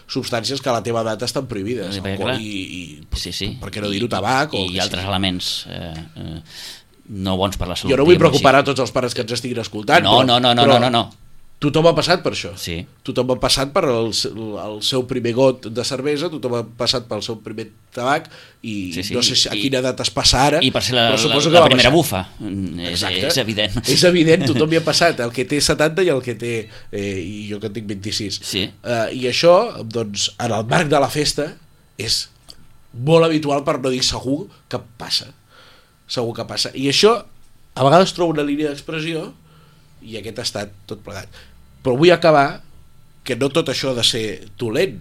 S2: substàncies que a la teva edat estan prohibides.
S1: Sí, perquè,
S2: Alcohol
S1: clar,
S2: i, i,
S1: Sí, sí.
S2: per què no dir-ho, tabac o
S1: I,
S2: el
S1: i altres
S2: sigui.
S1: elements eh, eh, no bons per la salut.
S2: Jo no vull preocupar a tots els pares que ens estiguin escoltant,
S1: No,
S2: però,
S1: no, no, no,
S2: però
S1: no, no, no.
S2: Tothom ha passat per això.
S1: Sí.
S2: Tothom ha passat per el, el seu primer got de cervesa, tothom ha passat pel seu primer tabac i
S1: Sí, sí,
S2: no sé si, a
S1: i-
S2: quina edat es passa ara,
S1: I per ser la,
S2: però
S1: la,
S2: suposo
S1: la,
S2: que va
S1: primera bufa. Mm, És,
S2: Exacte.
S1: és evident. <laughs>
S2: És evident, tothom hi ha passat, el que té 70 i el que té, eh, i jo que en tinc 26.
S1: Sí.
S2: Eh, I això, doncs, en el marc de la festa, és molt habitual, per no dir segur, que passa. Segur que passa. I això, a vegades trobo una línia d'expressió i aquest ha estat tot plegat. Però vull acabar que no tot això ha de ser dolent,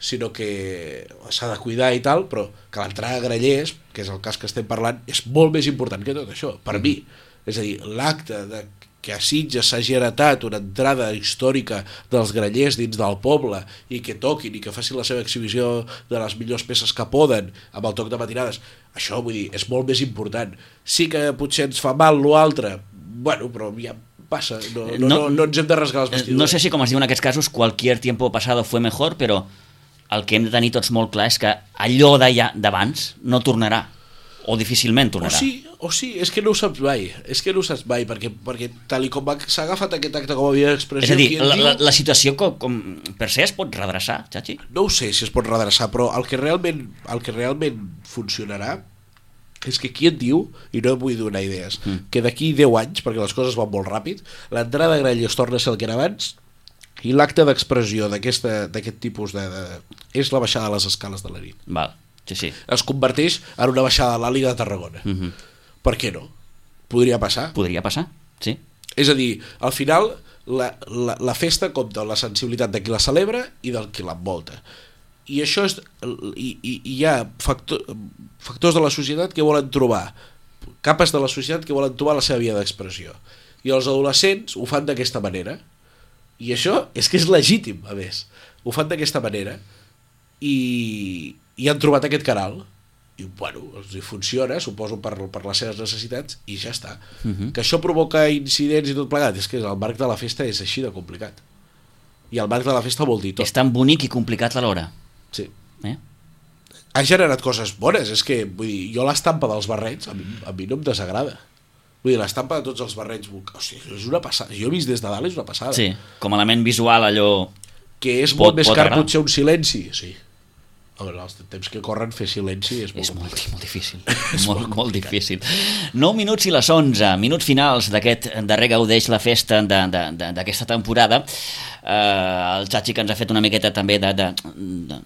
S2: sinó que s'ha de cuidar i tal, però que l'entrada a Grallers, que és el cas que estem parlant, és molt més important que tot això, per mi. És a dir, l'acte de que a Sitges s'hagi heretat una entrada històrica dels grallers dins del poble i que toquin i que facin la seva exhibició de les millors peces que poden amb el toc de matinades, això vull dir, és molt més important. Sí que potser ens fa mal l'altre, bueno, però ja passa, no, no, no,
S1: No-
S2: no, ens hem de rasgar les
S1: Eh,
S2: vestidures.
S1: No sé si, com es diu en aquests casos, cualquier tiempo pasado fue mejor, però el que hem de tenir tots molt clar és que allò d'allà d'abans no tornarà, o difícilment
S2: O
S1: tornarà.
S2: sí, o sí, és que no ho saps mai, és que no ho saps mai, perquè, perquè tal i com s'ha agafat aquest acte com a via d'expressió,
S1: És a dir, la,
S2: diu-
S1: la, la situació com, com per ser es pot redreçar, Chachi?
S2: no ho sé si es pot redreçar, però el que realment, el que realment funcionarà és que qui et diu, i no vull donar idees, mm. que d'aquí 10 anys, perquè les coses van molt ràpid, l'entrada de Grallers torna a ser el que era abans, I l'acte d'expressió d'aquest tipus de, de... és la baixada de les escales de la nit.
S1: Val, sí, sí.
S2: Es converteix en una baixada de l'àliga de Tarragona. Mm
S1: Mhm.
S2: Per què no? Podria passar.
S1: Podria passar, sí.
S2: És a dir, al final la, la, la festa compta la sensibilitat de qui la celebra i del qui l'envolta. I això és, i, i, i hi ha factor, factors de la societat que volen trobar, capes de la societat que volen trobar la seva via d'expressió. I els adolescents ho fan d'aquesta manera. I això és que és legítim, a més. Ho fan d'aquesta manera i, i han trobat aquest canal i bueno, els hi funciona, suposo per, per les seves necessitats i ja està. Uh
S1: Mhm.
S2: -huh. Que això provoca incidents i tot plegat, és que el marc de la festa és així de complicat. I el marc de la festa vol dir tot.
S1: És tan bonic i complicat alhora.
S2: Sí.
S1: Eh?
S2: Ha generat coses bones, és que vull dir, jo l'estampa dels barrets a mi, a mi no em desagrada. Vull dir, l'estampa de tots els barrets, hosti, és una passada. Jo he vist des de dalt, és una passada.
S1: Sí, com a element visual allò...
S2: Que és
S1: Pot-
S2: molt més
S1: pot
S2: car
S1: agradar.
S2: potser un silenci, sí. A veure, els temps que corren fer silenci és molt
S1: És molt,
S2: complicat.
S1: molt difícil, <laughs> molt, molt difícil. 9 minuts i les 11, minuts finals d'aquest darrer gaudeix la festa d'aquesta temporada. Eh, el Xachi que ens ha fet una miqueta també de, de, de,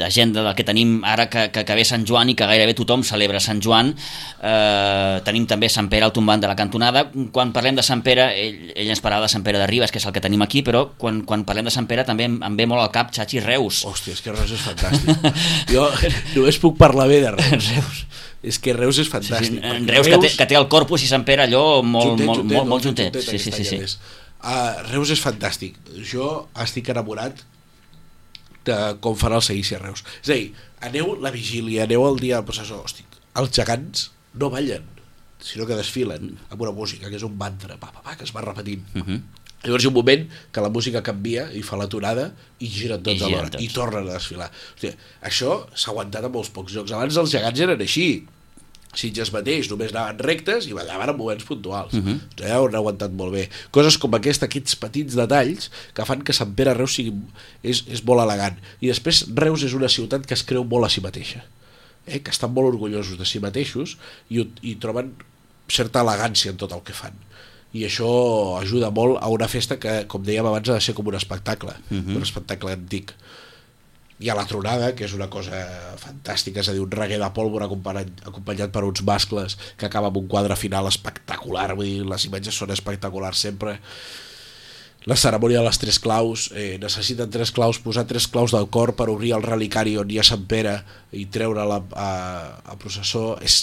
S1: d'agenda del que tenim ara que, que, que ve Sant Joan i que gairebé tothom celebra Sant Joan eh, tenim també Sant Pere al tombant de la cantonada quan parlem de Sant Pere ell, ell ens parlava de Sant Pere de Ribes que és el que tenim aquí però quan, quan parlem de Sant Pere també em, em ve molt al cap Xachi Reus
S2: Hòstia, és que Reus és fantàstic. jo només puc parlar bé de Reus.
S1: Reus.
S2: És que Reus és
S1: Sí,
S2: fantàstic.
S1: sí,
S2: perquè
S1: Reus, que, té, que té el corpus i Sant Pere allò molt,
S2: Juntet,
S1: molt,
S2: juntet,
S1: molt, molt
S2: juntet,
S1: juntet. Sí, sí, sí, sí.
S2: Uh, Reus és fantàstic. Jo estic enamorat de com farà el seguici a Reus. És a dir, aneu la vigília, aneu el dia del processó, hosti, els gegants no ballen, sinó que desfilen amb una música que és un mantra, pa, pa, pa, que es va repetint.
S1: Uh -huh.
S2: Llavors hi ha un moment que la música canvia i fa l'aturada i giren tots
S1: I giren
S2: alhora
S1: tots.
S2: i tornen a desfilar. Hòstia, això s'ha aguantat a molts pocs jocs. Abans els gegants eren així. Sitges mateix, només anaven rectes i ballaven en moments puntuals. Uh
S1: Mhm.
S2: -huh. Ja ho han aguantat molt bé. Coses com aquesta, aquests petits detalls que fan que Sant Pere Reus sigui, és, és molt elegant. I després Reus és una ciutat que es creu molt a si mateixa. Eh? Que estan molt orgullosos de si mateixos i, i troben certa elegància en tot el que fan i això ajuda molt a una festa que, com dèiem abans, ha de ser com un espectacle, uh -huh. un espectacle antic. Hi ha la tronada, que és una cosa fantàstica, és a dir, un reggae de pólvora acompanyat, per uns mascles que acaba amb un quadre final espectacular, vull dir, les imatges són espectaculars sempre. La cerimònia de les tres claus, eh, necessiten tres claus, posar tres claus del cor per obrir el relicari on hi ha Sant Pere i treure-la a, a processó, és,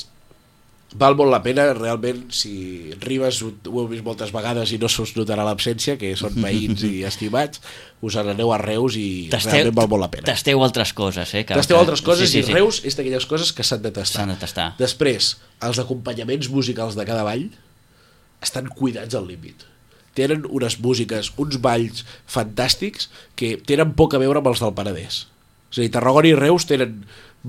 S2: val molt la pena realment si Ribes ho, ho heu vist moltes vegades i no s'us notarà l'absència que són veïns i estimats us n'aneu a Reus i
S1: Tasteu,
S2: realment val molt la pena
S1: tasteu altres coses, eh? Que,
S2: tasteu altres coses
S1: sí, sí,
S2: i
S1: sí.
S2: Reus és d'aquelles coses que s'han de tastar
S1: S'han de tastar.
S2: després els acompanyaments musicals de cada ball estan cuidats al límit tenen unes músiques, uns balls fantàstics que tenen poc a veure amb els del Penedès és a dir, Tarragona i Reus tenen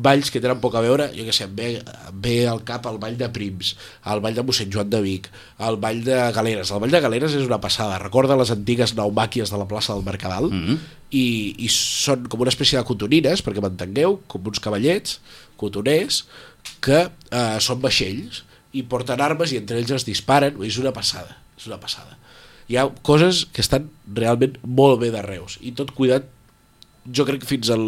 S2: balls que tenen poc a veure, jo què sé, em ve, em ve al cap el ball de Prims, el ball de mossèn Joan de Vic, el ball de Galeres. El ball de Galeres és una passada, recorda les antigues naumàquies de la plaça del Mercadal,
S1: Mm -hmm.
S2: i, i són com una espècie de cotonines, perquè m'entengueu, com uns cavallets, cotoners, que eh, són vaixells, i porten armes i entre ells es disparen, és una passada, és una passada. Hi ha coses que estan realment molt bé de Reus, i tot cuidat jo crec que fins, al,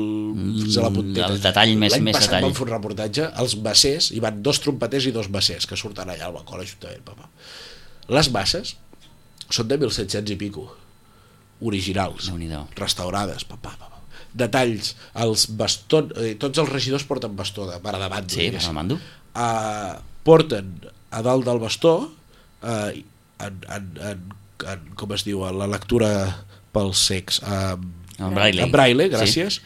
S2: fins a la punteta.
S1: el detall més-
S2: L'any
S1: més detall.
S2: vam fer un reportatge, els bassers, hi van dos trompeters i dos bassers que surten allà al balcó a l'Ajuntament. Papa. Les basses són de 1700 i pico, originals, restaurades, papà, papà. detalls, els bastons, eh, tots els regidors porten bastó de para davant.
S1: Sí, mando.
S2: Uh, porten a dalt del bastó uh, en, en, en, en, com es diu, la lectura pels secs, um,
S1: En braille.
S2: en braille,
S1: Sí.
S2: gràcies,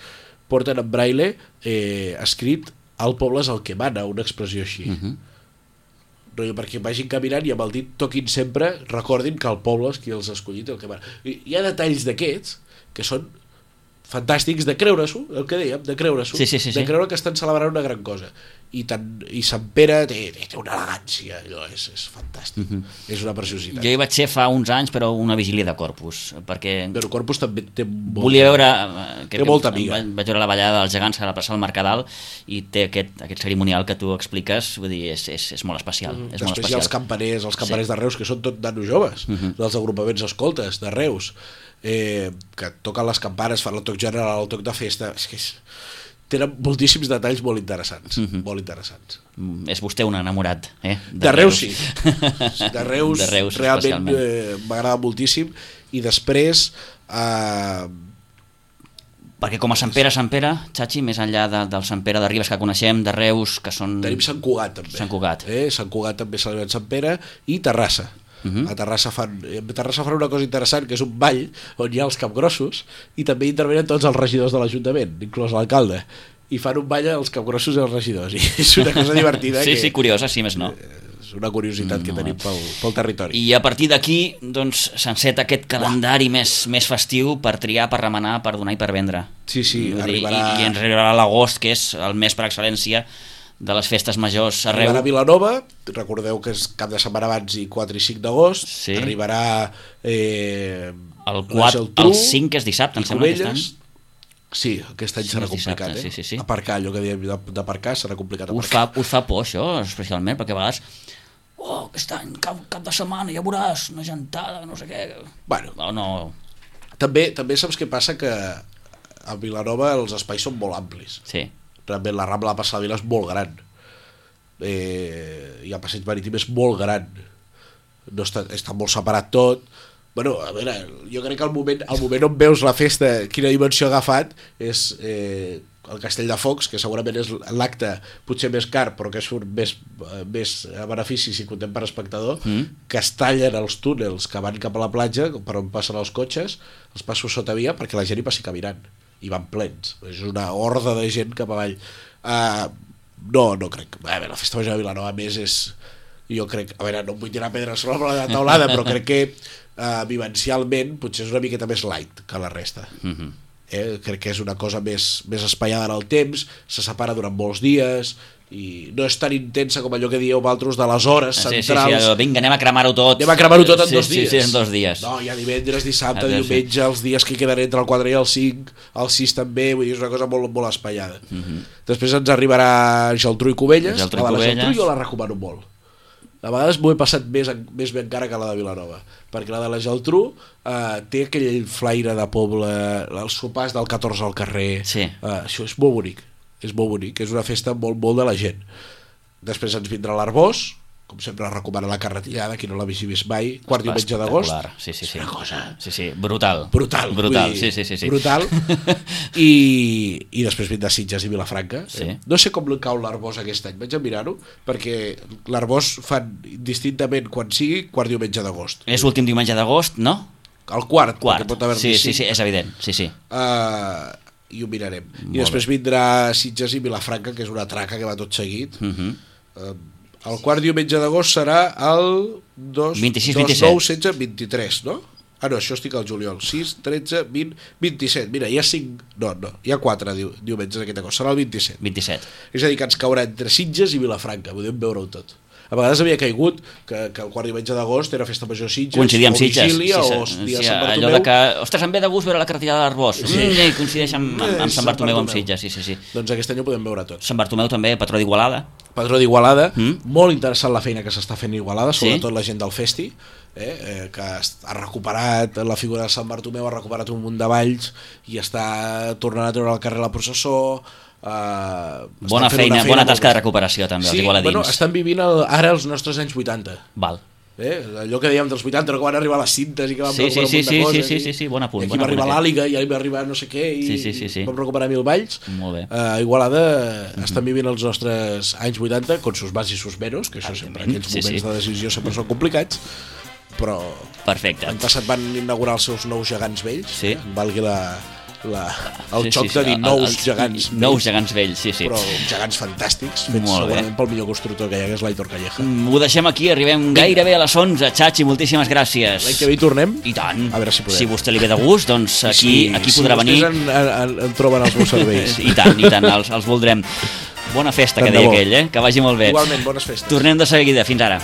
S2: porten en braille eh, escrit el poble és el que mana, una expressió així. Uh. -huh. perquè vagin caminant i amb el dit toquin sempre, recordin que el poble és qui els ha escollit el que mana. I hi ha detalls d'aquests que són fantàstics de creure-s'ho, el que dèiem, de creure-s'ho,
S1: Sí, sí, sí,
S2: de
S1: sí.
S2: creure que estan celebrant una gran cosa. I, tant, i Sant Pere té, té, una elegància, allò és, és fantàstic,
S1: Mhm.
S2: és una preciositat.
S1: Jo hi vaig ser fa uns anys, però una vigília de Corpus, perquè
S2: Però Corpus també té molt...
S1: volia veure... eh, crec
S2: Té
S1: que
S2: molta amiga.
S1: Vaig, vaig veure la ballada dels gegants a la plaça del Mercadal i té aquest, aquest cerimonial que tu expliques, vull dir, és, és, és molt especial.
S2: Mm,
S1: és molt
S2: Després hi ha els
S1: especial.
S2: campaners, els campaners sí. de Reus, que són tot nanos joves,
S1: Mhm.
S2: dels agrupaments escoltes de Reus, eh, que toquen les campanes, fan el toc general, el toc de festa... És que és... tenen moltíssims detalls molt interessants,
S1: Mhm.
S2: molt interessants.
S1: Mm, És vostè un enamorat, eh?
S2: De, Reus, sí. <laughs> De Reus,
S1: de Reus
S2: realment eh, m'agrada moltíssim. I després... Eh,
S1: Perquè com a Sant Pere, Sant Pere, Xachi, més enllà de, del Sant Pere de Ribes que coneixem, de Reus, que són...
S2: tenim Sant Cugat, també.
S1: Sant Cugat.
S2: Eh? Sant Cugat també celebren Sant Pere i Terrassa. Uh. -huh. A Terrassa fan, a Terrassa fan una cosa interessant, que és un ball on hi ha els capgrossos i també intervenen tots els regidors de l'Ajuntament, inclòs l'alcalde i fan un ball als capgrossos i als regidors <laughs> i és una cosa <laughs> divertida
S1: Sí,
S2: que
S1: sí, curiosa, sí, més no.
S2: és una curiositat que tenim pel, pel territori
S1: I a partir d'aquí doncs, s'enceta aquest calendari més, més festiu per triar, per remenar, per donar i per vendre.
S2: Sí, sí,
S1: Vull dir,
S2: arribarà-
S1: I, I ens arribarà l'agost, que és el mes per excel·lència de les festes majors arreu.
S2: Arribarà a Vilanova, recordeu que és cap de setmana abans i 4 i 5 d'agost,
S1: Sí.
S2: arribarà eh,
S1: El
S2: la
S1: 4,
S2: Geltrú
S1: el 5 que és dissabte, em sembla, aquest any.
S2: Sí, aquest any
S1: Sí,
S2: serà
S1: és dissabte,
S2: complicat, eh?
S1: sí, sí, sí.
S2: Aparcar, allò que dèiem de- d'aparcar serà complicat
S1: Us
S2: aparcar.
S1: fa, us fa por això, especialment, perquè a vegades oh, aquest any, cap, cap de setmana, ja veuràs, una gentada, no sé què...
S2: Bueno.
S1: No, no,
S2: També, també saps què passa? Que a Vilanova els espais són molt amplis.
S1: sí.
S2: Realment la Rambla de Passar la Vila és molt gran. Eh, I el passeig marítim és molt gran. No està, està molt separat tot. Bueno, a veure, jo crec que el moment, el moment on veus la festa, quina dimensió ha agafat, és eh, el Castell de Focs, que segurament és l'acte potser més car, però que surt més, eh, més a benefici si comptem per espectador,
S1: Mm.
S2: que es tallen els túnels que van cap a la platja, per on passen els cotxes, els passos sota via, perquè la gent hi passi caminant i van plens, és una horda de gent cap avall. Uh, no, no crec. A veure, la festa major de Vilanova a més és jo crec, a veure, no em vull tirar pedres sobre la taulada, però crec que uh, vivencialment potser és una miqueta més light que la resta.
S1: Mm -hmm.
S2: Eh? crec que és una cosa més, més espaiada en el temps, se separa durant molts dies i no és tan intensa com allò que dieu vosaltres de les hores
S1: Sí, sí, sí,
S2: centrals
S1: allò, vinga, anem a cremar-ho tot.
S2: Anem a cremar-ho tot en
S1: sí,
S2: dos
S1: sí,
S2: dies.
S1: Sí, en dos dies.
S2: No, hi ha divendres, dissabte,
S1: Ah, sí, sí.
S2: diumenge, els dies que queden entre el 4 i el 5, el 6 també, vull dir, és una cosa molt, molt espaiada. Després ens arribarà Geltrú i Cubelles,
S1: Mhm. Geltrú i
S2: la de la. Geltrú jo la recomano molt. A vegades m'ho he passat més, més bé encara que la de Vilanova, perquè la de la Geltrú eh, té aquell flaire de poble, els sopars del 14 al carrer,
S1: Sí.
S2: eh, això és molt bonic, és molt bonic, és una festa molt, molt de la gent. Després ens vindrà l'Arbós, com sempre recomana la carretillada, qui no l'ha vist mai, quart diumenge d'agost.
S1: Sí, sí, sí.
S2: És una cosa
S1: Sí, sí, brutal.
S2: brutal.
S1: Brutal,
S2: dir,
S1: sí, sí, sí, sí.
S2: Brutal. <laughs> I, I després vindrà Sitges i Vilafranca.
S1: Sí.
S2: Eh, No sé com cau l'Arbós aquest any, vaig a mirar-ho, perquè l'Arbós fan distintament quan sigui quart diumenge d'agost.
S1: És l'últim diumenge d'agost, no?
S2: El quart,
S1: Quart.
S2: pot haver
S1: Sí, sí, sí, és evident. Sí, sí.
S2: Uh, i ho mirarem.
S1: Molt
S2: I després vindrà Sitges i Vilafranca, que és una traca que va tot seguit.
S1: Uh -huh.
S2: Uh, el quart diumenge d'agost serà el 2,
S1: 26,
S2: 2
S1: 27.
S2: 9, 16, 23, no? Ah, no, això estic al juliol. 6, 13, 20, 27. Mira, hi ha 5... No, no, hi ha 4 diu, diumenges d'aquest agost. Serà el 27.
S1: 27.
S2: És a dir, que ens caurà entre Sitges i Vilafranca. Podem veure-ho tot. A vegades havia caigut que, que el quart diumenge d'agost era festa major Sitges,
S1: Coincidir amb
S2: o
S1: Sitges.
S2: vigília,
S1: sí,
S2: o
S1: sí,
S2: dia
S1: sí,
S2: Sant
S1: allò
S2: Bartomeu.
S1: de que, ostres, em ve de gust veure la cartellada de l'Arbós. Sí. Mm, coincideix amb, amb, amb
S2: Eh,
S1: Sant Bartomeu amb
S2: Bartomeu.
S1: Sitges, sí, sí, sí.
S2: Doncs aquest any ho podem veure tot.
S1: Sant Bartomeu també, patró d'Igualada.
S2: Padró d'Igualada,
S1: Mm.
S2: molt interessant la feina que s'està fent a Igualada,
S1: Sí.
S2: sobretot la gent del Festi, eh, eh, que ha recuperat la figura de Sant Bartomeu, ha recuperat un munt de valls i està tornant a treure al carrer la processó. Eh,
S1: Bona feina,
S2: una
S1: bona
S2: molt
S1: tasca de
S2: bé.
S1: recuperació també, els
S2: Sí,
S1: igualadins.
S2: bueno, estan vivint el, ara els nostres anys 80.
S1: Val.
S2: Eh? Allò que dèiem dels 80, que van arribar les cintes i que van
S1: Sí,
S2: recuperar
S1: sí,
S2: un munt
S1: sí,
S2: de
S1: sí,
S2: coses.
S1: sí,
S2: i-
S1: sí, sí, bon apunt,
S2: I aquí va arribar
S1: aquest.
S2: l'Àliga i ahir va arribar no sé què i
S1: Sí, sí, sí, sí.
S2: vam recuperar mil valls.
S1: Molt bé. Mhm.
S2: Uh, Igualada estan vivint els nostres anys 80 con sus más i sus menos, que això sempre, aquells
S1: sí,
S2: moments
S1: sí.
S2: de decisió sempre són complicats, però
S1: Perfecte.
S2: l'any passat van inaugurar els seus nous gegants vells,
S1: Sí.
S2: eh? valgui la, la, el
S1: Sí,
S2: xoc
S1: sí, sí,
S2: de dir
S1: el-
S2: nous
S1: els
S2: gegants
S1: Nous
S2: vells,
S1: gegants vells, sí, sí.
S2: però gegants fantàstics, fets
S1: Molt bé.
S2: segurament pel millor constructor que hi hagués, l'Aitor Calleja.
S1: Mm, Ho deixem aquí, arribem gairebé a les 11. Xachi, moltíssimes gràcies.
S2: L'any que ve hi tornem,
S1: I tant.
S2: A veure si podem.
S1: Si vostè li ve de gust, doncs aquí,
S2: si,
S1: aquí
S2: si
S1: podrà venir.
S2: vostès en, en, en troben els meus serveis. <laughs>
S1: I tant, i tant, els, els voldrem. Bona festa,
S2: Tant
S1: que
S2: de
S1: deia
S2: bo.
S1: aquell, eh? Que vagi molt bé.
S2: Igualment, bones festes.
S1: Tornem de seguida. Fins ara.